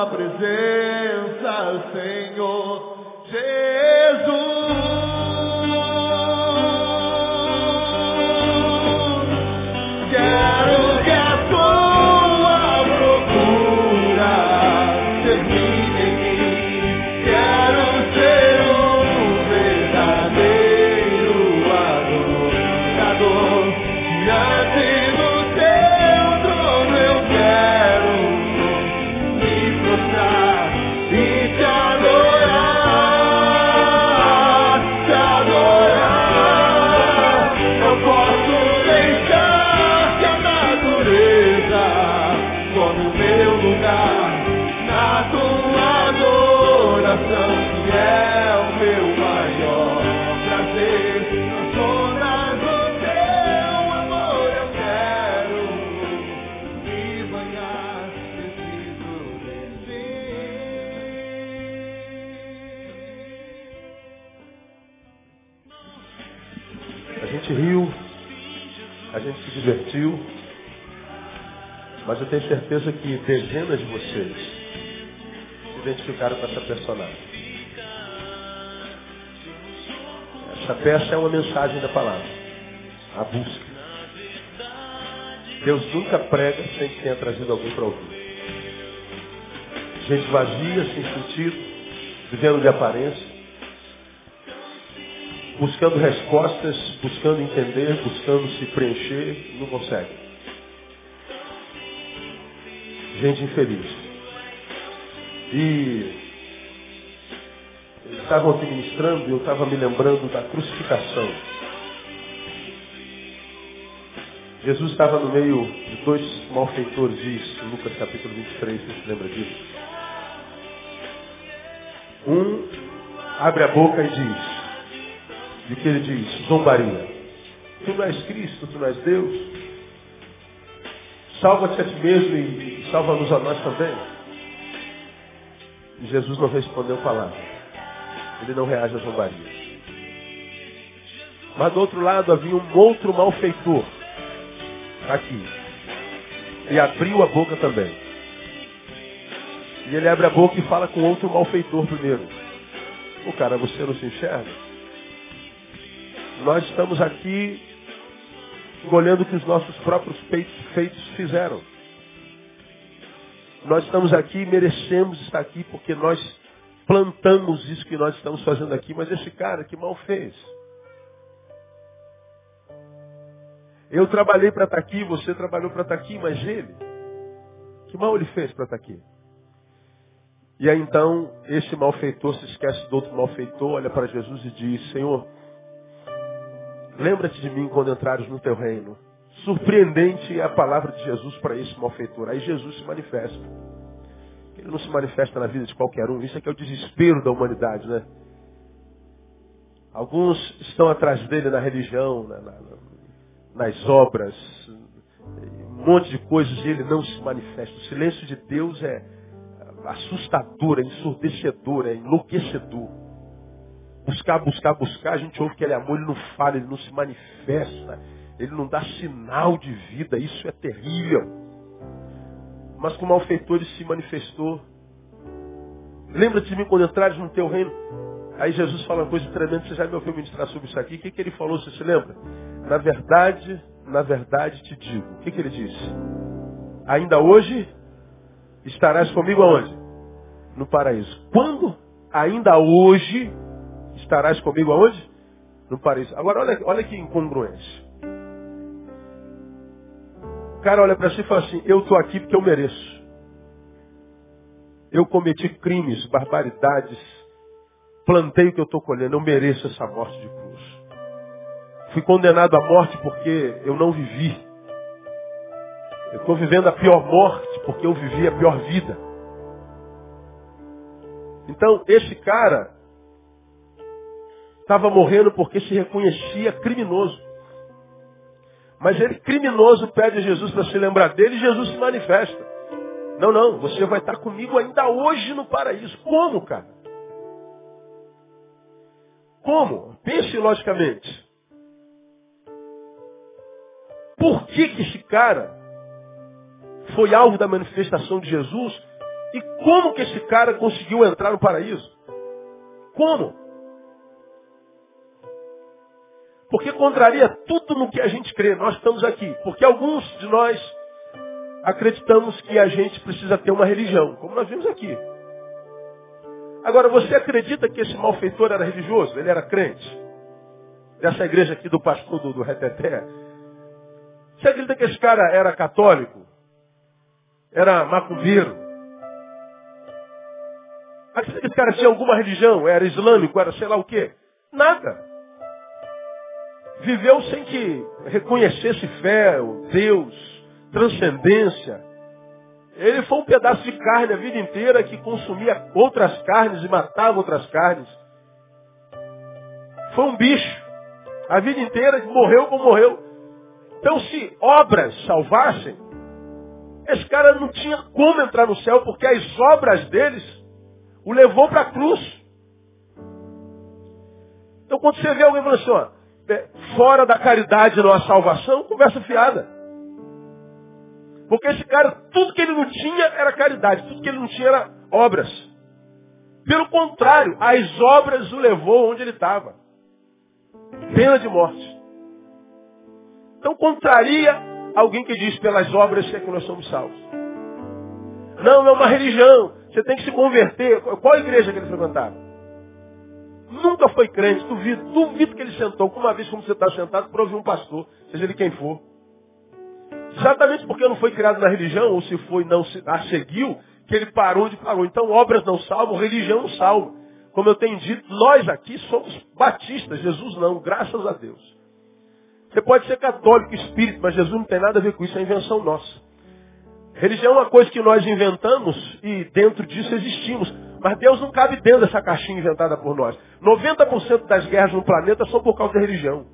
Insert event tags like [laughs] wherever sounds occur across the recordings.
tua presença, Senhor Jesus. Tenho certeza que dezenas de vocês se identificaram com essa personagem. Essa peça é uma mensagem da palavra, a busca. Deus nunca prega sem que tenha trazido alguém para ouvir. Gente vazia, sem sentido, vivendo de aparência, buscando respostas, buscando entender, buscando se preencher, não consegue. Gente infeliz. E eles estavam aqui ministrando e eu estava me lembrando da crucificação. Jesus estava no meio de dois malfeitores, diz Lucas capítulo 23, você se lembra disso? Um abre a boca e diz, de que ele diz, zombaria. Tu não és Cristo, tu não és Deus. Salva-te a ti mesmo e salva-nos a nós também. E Jesus não respondeu palavra. Ele não reage à zombaria. Mas do outro lado havia um outro malfeitor. Aqui. E abriu a boca também. E ele abre a boca e fala com outro malfeitor primeiro. O cara, você não se enxerga? Nós estamos aqui olhando o que os nossos próprios peitos, feitos fizeram. Nós estamos aqui merecemos estar aqui porque nós plantamos isso que nós estamos fazendo aqui, mas esse cara que mal fez. Eu trabalhei para estar aqui, você trabalhou para estar aqui, mas ele, que mal ele fez para estar aqui? E aí então, esse malfeitor se esquece do outro malfeitor, olha para Jesus e diz, Senhor, lembra-te de mim quando entrares no teu reino. Surpreendente é a palavra de Jesus para esse malfeitor. Aí Jesus se manifesta. Ele não se manifesta na vida de qualquer um. Isso é que é o desespero da humanidade, né? Alguns estão atrás dele na religião, na- na- nas obras, um monte de coisas, e ele não se manifesta. O silêncio de Deus é assustador, é ensurdecedor, é enlouquecedor. Buscar, buscar, buscar, a gente ouve que ele é amor, ele não fala, ele não se manifesta, ele não dá sinal de vida, isso é terrível. Mas com o malfeitor ele se manifestou. Lembra-te de mim quando entrares no teu reino. Aí Jesus fala uma coisa tremenda, você já me ouviu ministrar sobre isso aqui. O que, que ele falou, você se lembra? Na verdade, na verdade te digo. O que, que ele disse? Ainda hoje estarás comigo aonde? No paraíso. Quando? Ainda hoje estarás comigo aonde? No paraíso. Agora olha, olha que incongruência. O cara olha para si e fala assim, eu estou aqui porque eu mereço. Eu cometi crimes, barbaridades. Plantei o que eu estou colhendo. Eu mereço essa morte de cruz. Fui condenado à morte porque eu não vivi. Eu estou vivendo a pior morte porque eu vivi a pior vida. Então, esse cara estava morrendo porque se reconhecia criminoso. Mas ele, criminoso, pede a Jesus para se lembrar dele e Jesus se manifesta. Não, não, você vai estar comigo ainda hoje no paraíso. Como, cara? Como? Pense logicamente. Por que, que esse cara foi alvo da manifestação de Jesus? E como que esse cara conseguiu entrar no paraíso? Como? Porque contraria tudo no que a gente crê. Nós estamos aqui. Porque alguns de nós acreditamos que a gente precisa ter uma religião, como nós vimos aqui. Agora, você acredita que esse malfeitor era religioso? Ele era crente? Dessa igreja aqui do pastor do, do Reteté? Você acredita que esse cara era católico? Era macumbeiro? Acredita que esse cara tinha alguma religião? Era islâmico? Era sei lá o quê? Nada viveu sem que reconhecesse fé, Deus, transcendência. Ele foi um pedaço de carne a vida inteira que consumia outras carnes e matava outras carnes. Foi um bicho. A vida inteira morreu como morreu. Então se obras salvassem, esse cara não tinha como entrar no céu, porque as obras deles o levou para a cruz. Então quando você vê alguém falando assim, ó, fora da caridade não há salvação, conversa fiada. Porque esse cara, tudo que ele não tinha era caridade, tudo que ele não tinha era obras. Pelo contrário, as obras o levou onde ele estava. Pena de morte. Então contraria alguém que diz pelas obras é que nós somos salvos. Não, é uma religião. Você tem que se converter. Qual igreja que ele frequentava? Nunca foi crente, duvido, duvido que ele sentou, uma vez como você está sentado, para ouvir um pastor, seja ele quem for. Exatamente porque não foi criado na religião, ou se foi, não se, a seguiu, que ele parou de parou. Então obras não salvam, religião não salva. Como eu tenho dito, nós aqui somos batistas, Jesus não, graças a Deus. Você pode ser católico, espírito, mas Jesus não tem nada a ver com isso, é invenção nossa. Religião é uma coisa que nós inventamos e dentro disso existimos. Mas Deus não cabe dentro dessa caixinha inventada por nós. 90% das guerras no planeta são por causa da religião.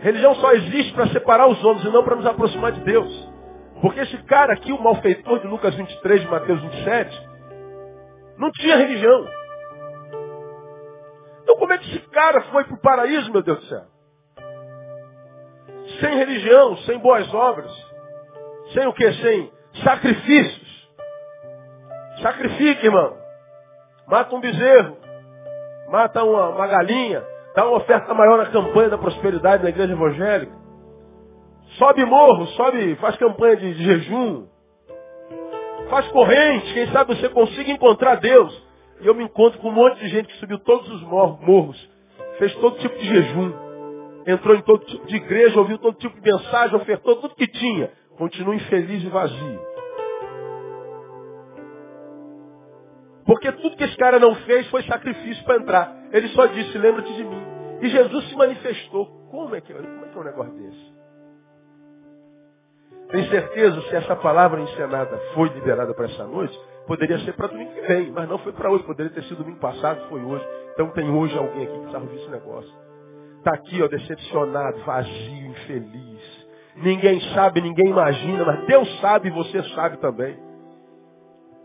Religião só existe para separar os homens e não para nos aproximar de Deus. Porque esse cara aqui, o malfeitor de Lucas 23, de Mateus 27, não tinha religião. Então como é que esse cara foi para o paraíso, meu Deus do céu? Sem religião, sem boas obras. Sem o que? Sem sacrifício. Sacrifique, irmão. Mata um bezerro. Mata uma, uma galinha. Dá uma oferta maior na campanha da prosperidade na igreja evangélica. Sobe morro, sobe, faz campanha de, de jejum. Faz corrente, quem sabe você consiga encontrar Deus. E eu me encontro com um monte de gente que subiu todos os morros, fez todo tipo de jejum, entrou em todo tipo de igreja, ouviu todo tipo de mensagem, ofertou tudo que tinha. Continua infeliz e vazio. Porque tudo que esse cara não fez foi sacrifício para entrar. Ele só disse, lembra-te de mim. E Jesus se manifestou. Como é que, como é, que é um negócio desse? Tem certeza se essa palavra encenada foi liberada para essa noite? Poderia ser para domingo que vem, mas não foi para hoje. Poderia ter sido domingo passado, foi hoje. Então tem hoje alguém aqui que precisa ouvir esse negócio. Está aqui, ó, decepcionado, vazio, infeliz. Ninguém sabe, ninguém imagina, mas Deus sabe e você sabe também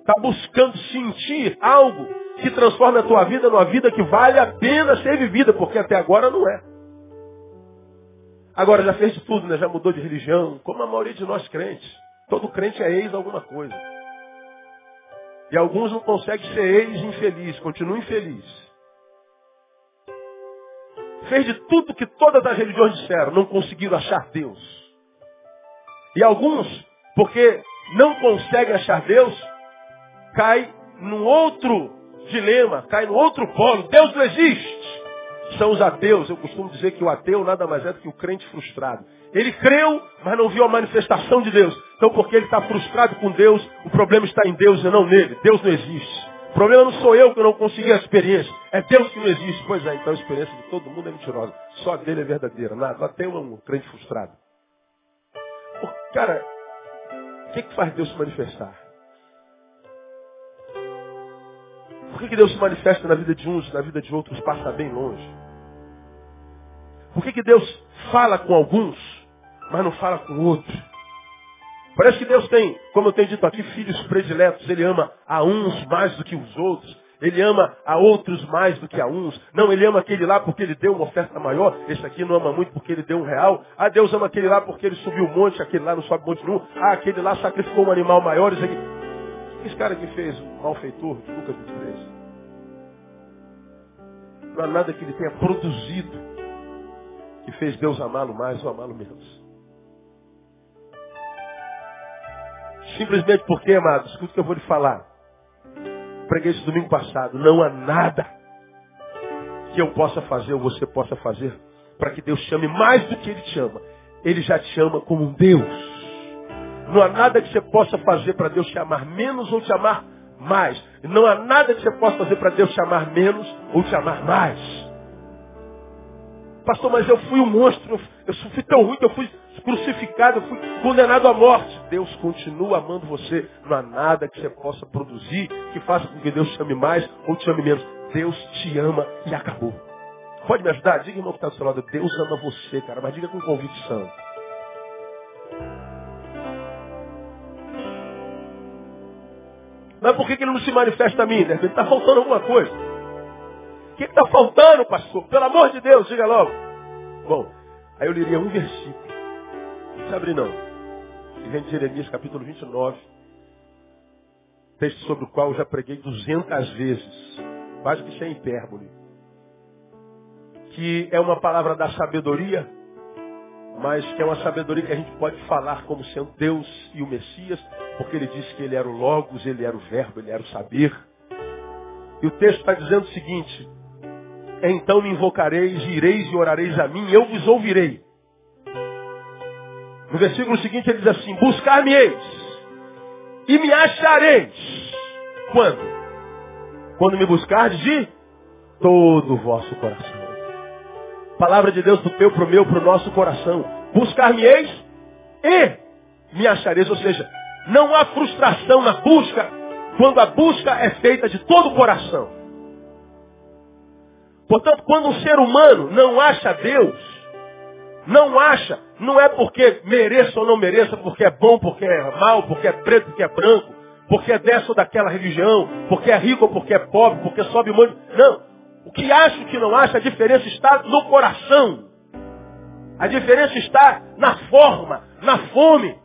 está buscando sentir algo que transforme a tua vida numa vida que vale a pena ser vivida, porque até agora não é. Agora já fez de tudo, né? Já mudou de religião, como a maioria de nós crentes. Todo crente é ex alguma coisa. E alguns não conseguem ser ex infeliz, continuam infeliz. Fez de tudo que todas as religiões disseram, não conseguiram achar Deus. E alguns, porque não conseguem achar Deus, cai num outro dilema, cai no outro polo. Deus não existe. são os ateus. Eu costumo dizer que o ateu nada mais é do que o crente frustrado. Ele creu, mas não viu a manifestação de Deus. Então, porque ele está frustrado com Deus, o problema está em Deus e não nele. Deus não existe. O problema não sou eu que não consegui a experiência. É Deus que não existe. Pois é, então a experiência de todo mundo é mentirosa. Só dele é verdadeira. Nada. O ateu é um crente frustrado. Cara, o que, que faz Deus se manifestar? Por que, que Deus se manifesta na vida de uns, na vida de outros passa bem longe? Por que, que Deus fala com alguns, mas não fala com outros? Parece que Deus tem, como eu tenho dito aqui, filhos prediletos. Ele ama a uns mais do que os outros. Ele ama a outros mais do que a uns. Não, ele ama aquele lá porque ele deu uma oferta maior. Esse aqui não ama muito porque ele deu um real. Ah, Deus ama aquele lá porque ele subiu um monte, aquele lá não sobe monte nenhum. Ah, aquele lá sacrificou um animal maior. Isso aqui. Esse cara que fez o malfeitor de Lucas 23. Não há nada que ele tenha produzido que fez Deus amá-lo mais ou amá-lo menos. Simplesmente porque, amados, escuta o que eu vou lhe falar. Preguei isso domingo passado. Não há nada que eu possa fazer ou você possa fazer para que Deus chame mais do que Ele te ama. Ele já te ama como um Deus. Não há nada que você possa fazer para Deus te amar menos ou te amar mais. Não há nada que você possa fazer para Deus te amar menos ou te amar mais. Pastor, mas eu fui um monstro, eu fui tão ruim que eu fui crucificado, eu fui condenado à morte. Deus continua amando você. Não há nada que você possa produzir que faça com que Deus te ame mais ou te ame menos. Deus te ama e acabou. Pode me ajudar? Diga, irmão que está do seu lado. Deus ama você, cara, mas diga com convicção. Mas por que, ele não se manifesta a mim? De repente está faltando alguma coisa. O que está faltando, pastor? Pelo amor de Deus, diga logo. Bom, aí eu leria um versículo. Não se abre não. Que vem de Jeremias capítulo 29. Texto sobre o qual eu já preguei 200 vezes. Quase que sem hipérbole. Que é uma palavra da sabedoria mas que é uma sabedoria que a gente pode falar como sendo Deus e o Messias, porque ele disse que ele era o Logos, ele era o Verbo, ele era o saber. E o texto está dizendo o seguinte, então me invocareis, ireis e orareis a mim, eu vos ouvirei. No versículo seguinte ele diz assim, buscar-me-eis e me achareis. Quando? Quando me buscardes de todo o vosso coração. Palavra de Deus do teu para o meu, para o nosso coração. Buscar-me-eis e me achareis. Ou seja, não há frustração na busca quando a busca é feita de todo o coração. Portanto, quando um ser humano não acha Deus, não acha, não é porque mereça ou não mereça, porque é bom, porque é mal, porque é preto, porque é branco, porque é dessa ou daquela religião, porque é rico ou porque é pobre, porque sobe muito. Não. O que acho que não acho, a diferença está no coração. A diferença está na forma, na fome.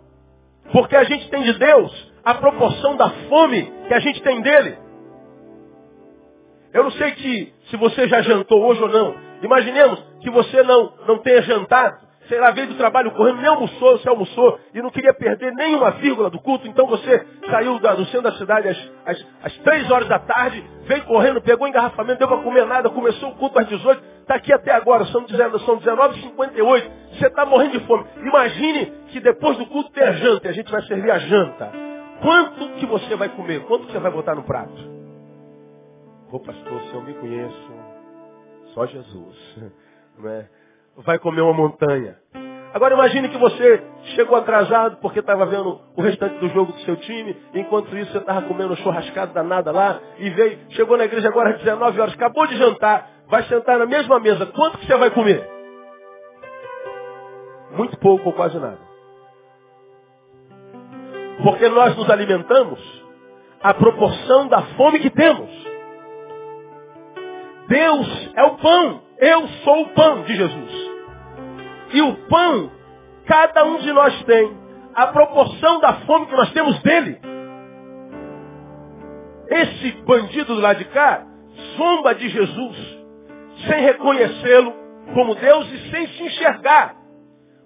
Porque a gente tem de Deus a proporção da fome que a gente tem dele. Eu não sei que, se você já jantou hoje ou não. Imaginemos que você não, não tenha jantado sei lá, veio do trabalho correndo, nem almoçou, você almoçou e não queria perder nenhuma vírgula do culto, então você saiu da, do centro da cidade às, às, às 3 horas da tarde, veio correndo, pegou engarrafamento, deu para comer nada, começou o culto às 18, está aqui até agora, são, são 19h58, você está morrendo de fome. Imagine que depois do culto tem a janta, e a gente vai servir a janta. Quanto que você vai comer? Quanto que você vai botar no prato? Ô pastor, se eu me conheço, só Jesus. [laughs] Não é? Vai comer uma montanha. Agora imagine que você chegou atrasado porque estava vendo o restante do jogo do seu time, enquanto isso você estava comendo churrascado danada lá, e veio, chegou na igreja agora às 19 horas, acabou de jantar, vai sentar na mesma mesa, quanto que você vai comer? Muito pouco ou quase nada. Porque nós nos alimentamos à proporção da fome que temos. Deus é o pão. Eu sou o pão de Jesus. E o pão, cada um de nós tem a proporção da fome que nós temos dele. Esse bandido do lado de cá zomba de Jesus, sem reconhecê-lo como Deus e sem se enxergar.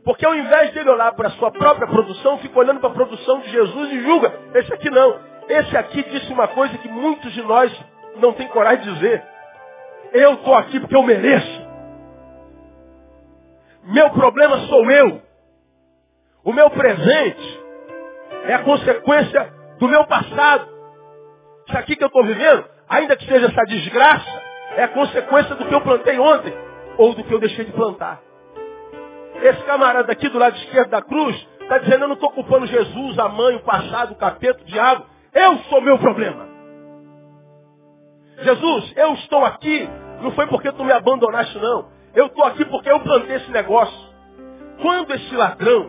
Porque ao invés dele olhar para a sua própria produção, fica olhando para a produção de Jesus e julga. Esse aqui não. Esse aqui disse uma coisa que muitos de nós não têm coragem de dizer. Eu estou aqui porque eu mereço. Meu problema sou eu. O meu presente é a consequência do meu passado. Isso aqui que eu estou vivendo, ainda que seja essa desgraça, é a consequência do que eu plantei ontem ou do que eu deixei de plantar. Esse camarada aqui do lado esquerdo da cruz está dizendo, eu não estou culpando Jesus, a mãe, o passado, o capeta, o diabo. Eu sou meu problema. Jesus, eu estou aqui, não foi porque tu me abandonaste, não. Eu estou aqui porque eu plantei esse negócio. Quando esse ladrão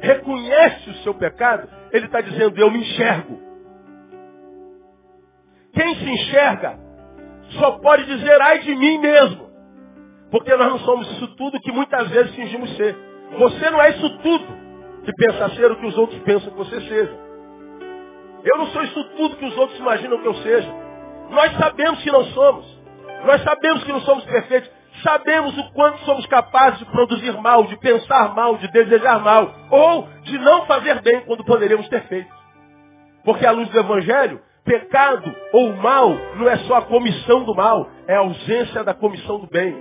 reconhece o seu pecado, ele está dizendo, eu me enxergo. Quem se enxerga só pode dizer, ai de mim mesmo. Porque nós não somos isso tudo que muitas vezes fingimos ser. Você não é isso tudo que pensa ser o que os outros pensam que você seja. Eu não sou isso tudo que os outros imaginam que eu seja. Nós sabemos que não somos. Nós sabemos que não somos perfeitos. Sabemos o quanto somos capazes de produzir mal, de pensar mal, de desejar mal. Ou de não fazer bem quando poderíamos ter feito. Porque à luz do Evangelho, pecado ou mal não é só a comissão do mal, é a ausência da comissão do bem.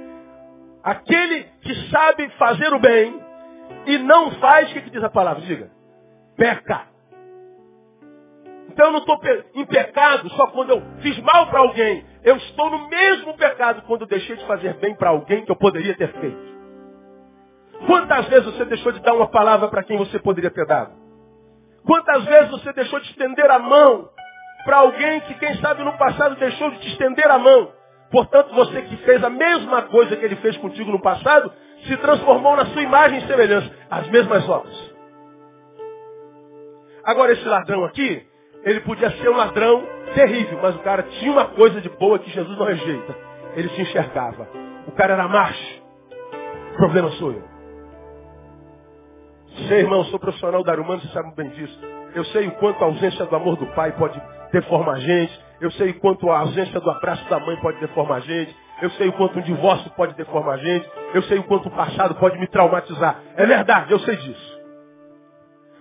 Aquele que sabe fazer o bem e não faz, o que, que diz a palavra? Diga. Peca. Então eu não estou em pecado só quando eu fiz mal para alguém. Eu estou no mesmo pecado quando deixei de fazer bem para alguém que eu poderia ter feito. Quantas vezes você deixou de dar uma palavra para quem você poderia ter dado? Quantas vezes você deixou de estender a mão para alguém que, quem sabe, no passado deixou de te estender a mão? Portanto, você que fez a mesma coisa que ele fez contigo no passado, se transformou na sua imagem e semelhança. As mesmas obras. Agora, esse ladrão aqui, ele podia ser um ladrão terrível, mas o cara tinha uma coisa de boa que Jesus não rejeita. Ele se enxergava. O cara era macho. O problema sou eu. Sei, irmão, sou profissional da humana, você sabe bem disso. Eu sei o quanto a ausência do amor do pai pode deformar a gente. Eu sei o quanto a ausência do abraço da mãe pode deformar a gente. Eu sei o quanto um divórcio pode deformar a gente. Eu sei o quanto o passado pode me traumatizar. É verdade, eu sei disso.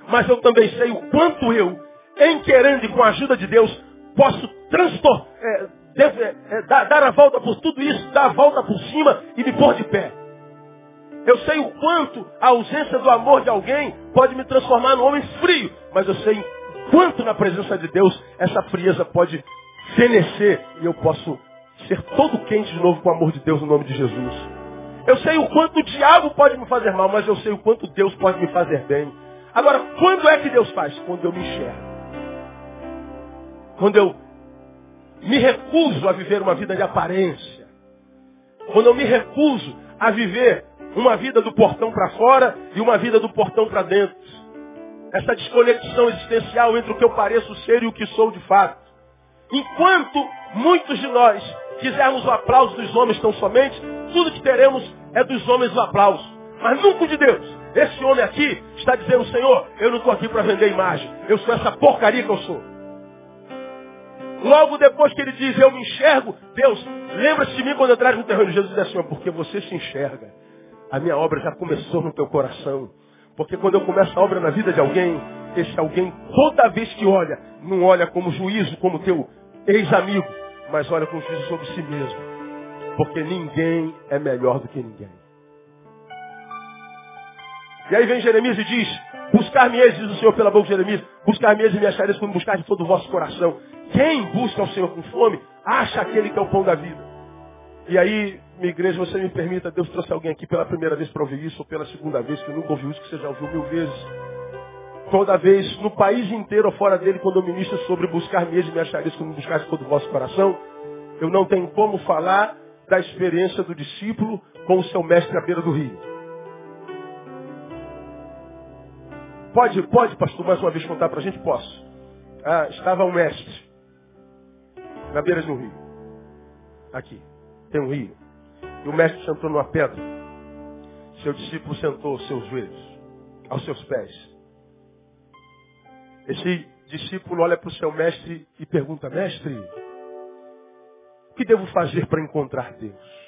Mas eu também sei o quanto eu, em querendo e com a ajuda de Deus, posso transtor é, deve, é, dar, dar a volta por tudo isso, dar a volta por cima e me pôr de pé. Eu sei o quanto a ausência do amor de alguém pode me transformar num homem frio, mas eu sei o quanto na presença de Deus essa frieza pode fenecer e eu posso ser todo quente de novo com o amor de Deus no nome de Jesus. Eu sei o quanto o diabo pode me fazer mal, mas eu sei o quanto Deus pode me fazer bem. Agora, quando é que Deus faz? Quando eu me enxergo. Quando eu me recuso a viver uma vida de aparência. Quando eu me recuso a viver uma vida do portão para fora e uma vida do portão para dentro. Essa desconexão existencial entre o que eu pareço ser e o que sou de fato. Enquanto muitos de nós quisermos o aplauso dos homens tão somente, tudo que teremos é dos homens o aplauso. Mas nunca de Deus. Esse homem aqui está dizendo, Senhor, eu não estou aqui para vender imagem. Eu sou essa porcaria que eu sou. Logo depois que ele diz, eu me enxergo, Deus, lembra-se de mim quando eu trago no terreno. Jesus diz assim, porque você se enxerga. A minha obra já começou no teu coração. Porque quando eu começo a obra na vida de alguém, esse alguém, toda vez que olha, não olha como juízo, como teu ex-amigo, mas olha com juízo sobre si mesmo. Porque ninguém é melhor do que ninguém. E aí vem Jeremias e diz, buscar-me-eis, diz o Senhor pela boca de Jeremias, buscar-me-eis e me achareis quando buscar de todo o vosso coração. Quem busca o Senhor com fome, acha aquele que é o pão da vida. E aí, minha igreja, você me permita, Deus trouxe alguém aqui pela primeira vez para ouvir isso, ou pela segunda vez, que nunca ouviu isso, que você já ouviu mil vezes. Toda vez, no país inteiro ou fora dele, quando eu ministro sobre buscar mesmo e me achareis como buscar todo o vosso coração, eu não tenho como falar da experiência do discípulo com o seu mestre à beira do rio. Pode, pode, pastor, mais uma vez contar para a gente? Posso. Ah, estava um mestre na beira de um rio. Aqui, tem um rio. E o mestre sentou numa pedra. Seu discípulo sentou aos seus joelhos, aos seus pés. Esse discípulo olha para o seu mestre e pergunta, mestre, o que devo fazer para encontrar Deus?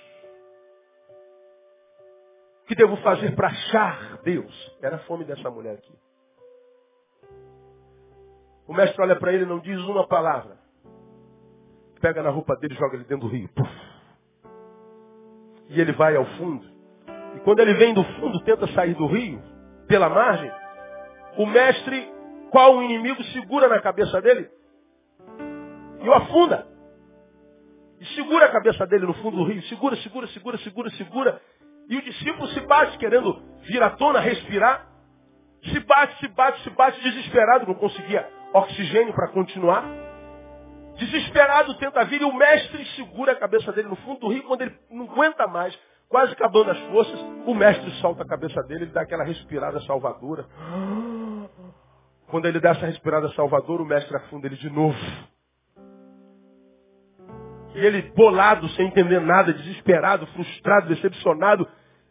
O que devo fazer para achar Deus? Era a fome dessa mulher aqui. O mestre olha para ele e não diz uma palavra. Pega na roupa dele e joga ele dentro do rio. Puf. E ele vai ao fundo E quando ele vem do fundo, tenta sair do rio, pela margem, o mestre, qual o inimigo, segura na cabeça dele e o afunda. E segura a cabeça dele no fundo do rio. Segura, segura, segura, segura, segura. E o discípulo se bate querendo vir à tona, respirar. Se bate, se bate, se bate, desesperado, não conseguia oxigênio para continuar. Desesperado tenta vir e o mestre segura a cabeça dele no fundo do rio. Quando ele não aguenta mais, quase acabando as forças, o mestre solta a cabeça dele, ele dá aquela respirada salvadora. Quando ele dá essa respirada salvadora, o mestre afunda ele de novo. E ele, bolado, sem entender nada, desesperado, frustrado, decepcionado,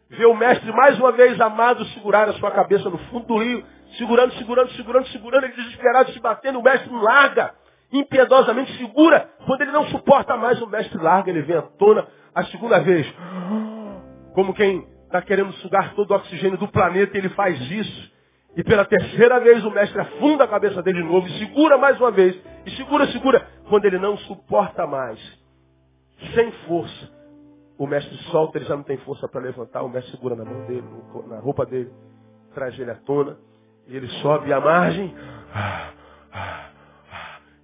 vê o mestre mais uma vez amado segurar a sua cabeça no fundo do rio, segurando, segurando, segurando, segurando, ele desesperado, se batendo, o mestre não larga, impiedosamente segura. Quando ele não suporta mais, o mestre larga, ele vem à tona a segunda vez. Como quem está querendo sugar todo o oxigênio do planeta, ele faz isso. E pela terceira vez o mestre afunda a cabeça dele de novo e segura mais uma vez. E segura, segura. Quando ele não suporta mais, sem força. O mestre solta, ele já não tem força para levantar, o mestre segura na mão dele, na roupa dele, traz ele à tona, e ele sobe à margem,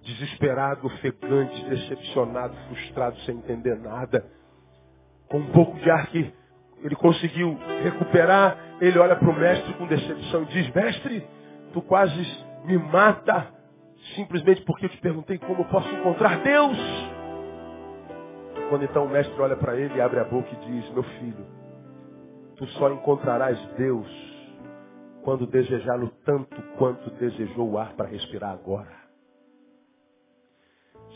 desesperado, ofegante, decepcionado, frustrado, sem entender nada, com um pouco de ar que ele conseguiu recuperar, ele olha para o mestre com decepção e diz, mestre, tu quase me mata, simplesmente porque eu te perguntei como eu posso encontrar Deus. Quando então o mestre olha para ele, abre a boca e diz, meu filho, tu só encontrarás Deus quando desejá-lo tanto quanto desejou o ar para respirar agora.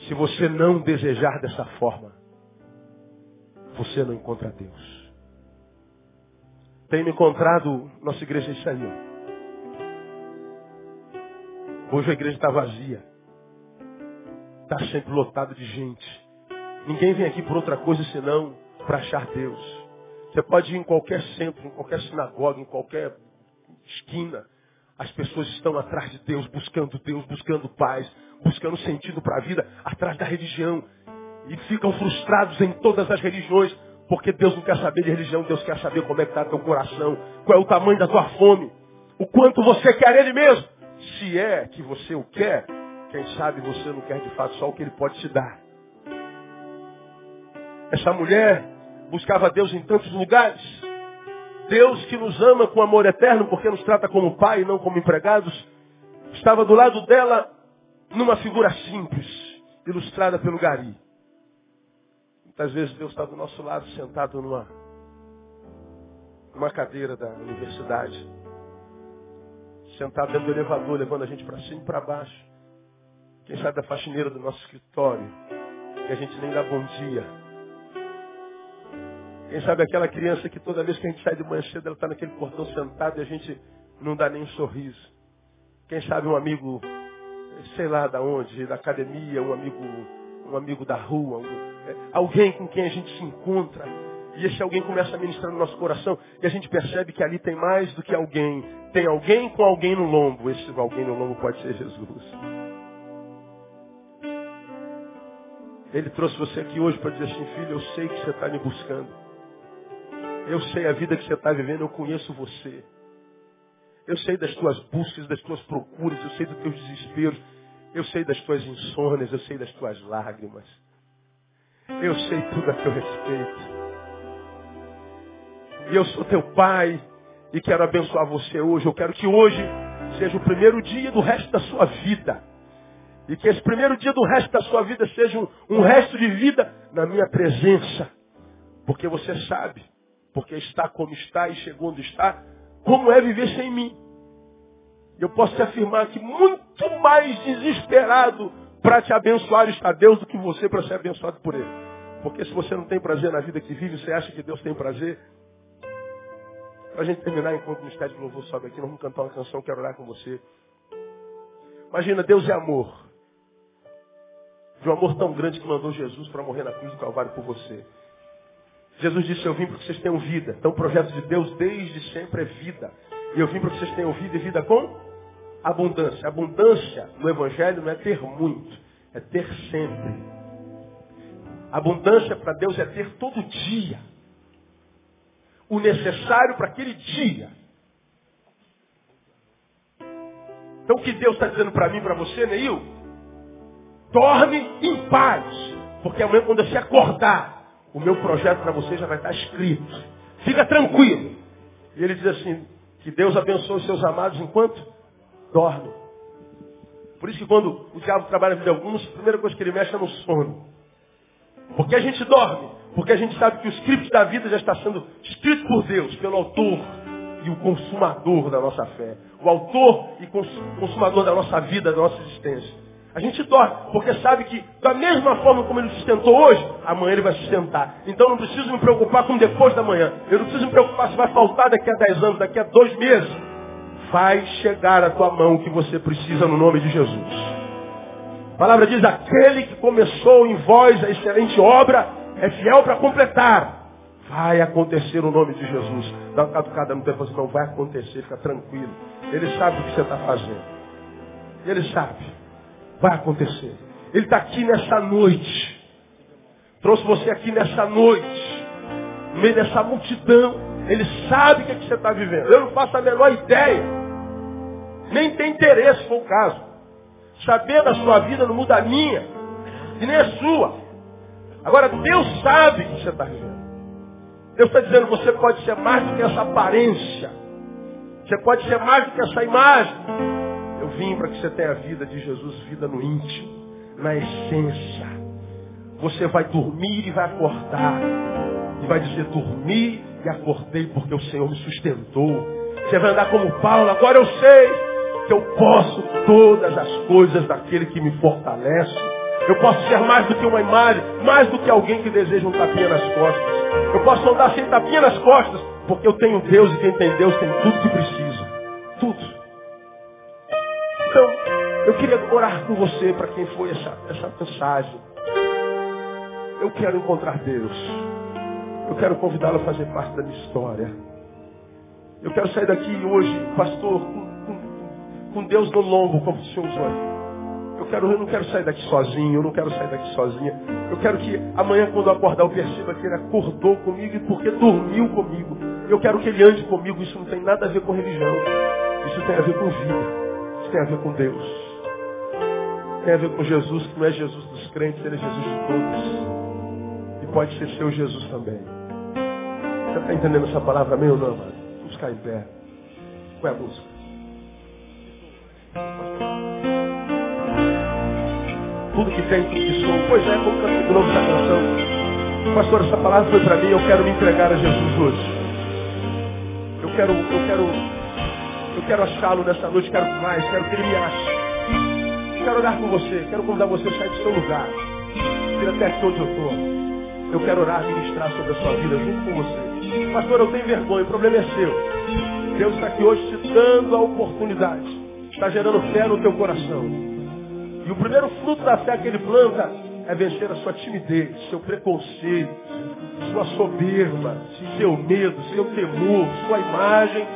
Se você não desejar dessa forma, você não encontra Deus. Me encontrado, nossa igreja isso aí. Hoje a igreja está vazia. Está sempre lotada de gente. Ninguém vem aqui por outra coisa senão para achar Deus. Você pode ir em qualquer centro, em qualquer sinagoga, em qualquer esquina. As pessoas estão atrás de Deus, buscando Deus, buscando paz, buscando sentido para a vida, atrás da religião. E ficam frustrados em todas as religiões, porque Deus não quer saber de religião, Deus quer saber como é que está teu coração, qual é o tamanho da tua fome, o quanto você quer Ele mesmo. Se é que você o quer, quem sabe você não quer de fato só o que Ele pode te dar. Essa mulher buscava Deus em tantos lugares. Deus que nos ama com amor eterno, porque nos trata como pai e não como empregados, estava do lado dela numa figura simples, ilustrada pelo Gari. Muitas vezes Deus está do nosso lado, sentado numa, numa cadeira da universidade, sentado dentro do elevador, levando a gente para cima e para baixo. Quem sabe da faxineira do nosso escritório, que a gente nem dá bom dia. Quem sabe aquela criança que toda vez que a gente sai de manhã cedo, ela está naquele portão sentado e a gente não dá nem um sorriso. Quem sabe um amigo, sei lá da onde, da academia, um amigo, um amigo da rua, é, alguém com quem a gente se encontra. E esse alguém começa a ministrar no nosso coração e a gente percebe que ali tem mais do que alguém. Tem alguém com alguém no lombo. Esse alguém no lombo pode ser Jesus. Ele trouxe você aqui hoje para dizer assim, filho, eu sei que você está me buscando. Eu sei a vida que você está vivendo, eu conheço você. Eu sei das tuas buscas, das tuas procuras, eu sei dos teus desesperos, eu sei das tuas insônias, eu sei das tuas lágrimas. Eu sei tudo a teu respeito. E eu sou teu pai e quero abençoar você hoje. Eu quero que hoje seja o primeiro dia do resto da sua vida. E que esse primeiro dia do resto da sua vida seja um, um resto de vida na minha presença. Porque você sabe porque está como está e chegou onde está, como é viver sem mim. Eu posso te afirmar que muito mais desesperado para te abençoar está Deus do que você para ser abençoado por Ele. Porque se você não tem prazer na vida que vive, você acha que Deus tem prazer? Para a gente terminar, enquanto o Ministério de Louvor sobe aqui, nós vamos cantar uma canção, quero orar com você. Imagina, Deus é amor. De um amor tão grande que mandou Jesus para morrer na cruz do Calvário por você. Jesus disse, eu vim para que vocês tenham vida. Então o projeto de Deus desde sempre é vida. E eu vim para que vocês tenham vida e vida com abundância. Abundância no Evangelho não é ter muito, é ter sempre. Abundância para Deus é ter todo dia. o necessário para aquele dia. Então o que Deus está dizendo para mim, para você, Neil? Dorme em paz. Porque amanhã quando você acordar, o meu projeto para você já vai estar escrito. Fica tranquilo. E ele diz assim, que Deus abençoe os seus amados enquanto dorme. Por isso que quando o diabo trabalha na vida de alguns, a primeira coisa que ele mexe é no sono. Porque a gente dorme. Porque a gente sabe que o script da vida já está sendo escrito por Deus, pelo autor e o consumador da nossa fé. O autor e consumador da nossa vida, da nossa existência. A gente dorme, porque sabe que da mesma forma como ele sustentou hoje, amanhã ele vai sustentar. Então não preciso me preocupar com depois da manhã. Eu não preciso me preocupar se vai faltar daqui a 10 anos, daqui a dois meses. Vai chegar a tua mão o que você precisa no nome de Jesus. A palavra diz, aquele que começou em vós a excelente obra é fiel para completar. Vai acontecer no nome de Jesus. Dá uma caducada no tempo, não vai acontecer, fica tranquilo. Ele sabe o que você está fazendo. Ele sabe. Vai acontecer. Ele está aqui nessa noite. Trouxe você aqui nessa noite. No meio dessa multidão. Ele sabe o que, é que você está vivendo. Eu não faço a menor ideia. Nem tem interesse, se for o caso. Saber da sua vida não muda a minha. E nem a sua. Agora, Deus sabe o que você está vivendo. Deus está dizendo, você pode ser mais do que essa aparência. Você pode ser mais do que essa imagem. Eu vim para que você tenha a vida de Jesus, vida no íntimo, na essência. Você vai dormir e vai acordar. E vai dizer, dormi e acordei porque o Senhor me sustentou. Você vai andar como Paulo, agora eu sei que eu posso todas as coisas daquele que me fortalece. Eu posso ser mais do que uma imagem, mais do que alguém que deseja um tapinha nas costas. Eu posso andar sem tapinha nas costas, porque eu tenho Deus e quem tem Deus tem tudo que precisa. Então, eu queria orar com você para quem foi essa, essa mensagem. Eu quero encontrar Deus. Eu quero convidá-lo a fazer parte da minha história. Eu quero sair daqui hoje, pastor, com, com, com Deus no lombo, como o Senhor usou. Eu, quero, eu não quero sair daqui sozinho, eu não quero sair daqui sozinha. Eu quero que amanhã, quando eu acordar, eu perceba que ele acordou comigo e porque dormiu comigo. Eu quero que ele ande comigo. Isso não tem nada a ver com religião. Isso tem a ver com vida. Tem a ver com Deus. Tem a ver com Jesus, que não é Jesus dos crentes, ele é Jesus de todos. E pode ser seu Jesus também. Você está entendendo essa palavra meu ou não, mano? Vamos ficar em pé. Qual é a música? Tudo que tem, tudo que sou. Pois é, como canto de novo essa canção. Pastor, essa palavra foi para mim, eu quero me entregar a Jesus hoje. Eu quero, eu quero eu quero achá-lo nessa noite, quero mais, quero que ele me ache. Quero orar com você, quero convidar você a sair do seu lugar. Vir até aqui onde eu estou. Eu quero orar ministrar sobre a sua vida junto com você. Pastor, eu tenho vergonha, o problema é seu. Deus está aqui hoje te dando a oportunidade. Está gerando fé no teu coração. E o primeiro fruto da fé que ele planta é vencer a sua timidez, seu preconceito, sua soberba, seu medo, seu temor, sua imagem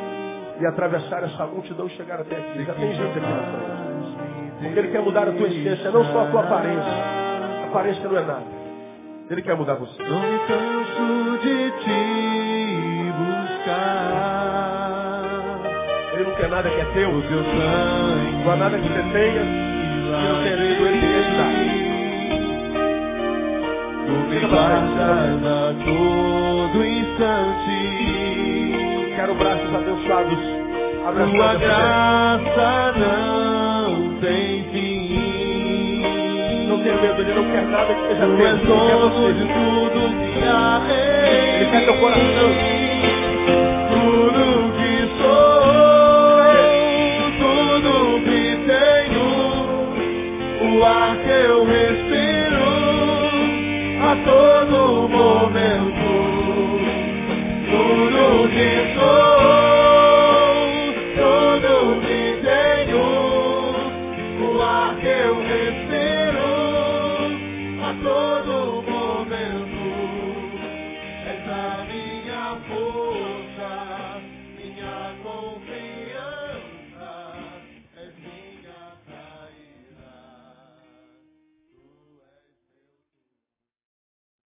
e atravessar essa multidão e chegar até aqui. Já tem gente aqui na frente. Porque Ele quer mudar a tua essência, não só a tua aparência. A aparência não é nada. Ele quer mudar você. Não me canso de te buscar. Ele não quer nada que é teu. O teu sangue. Não há nada que você tenha que não tenha ele que dá. Tu me guardas a todo instante braços abençoados. Abre Tua graça não tem fim. Não tenha medo, ele não quer nada que seja teu. És dono de tudo que há Ele quer teu coração. Tudo que sou, tudo que tenho, o ar que eu respiro a todo momento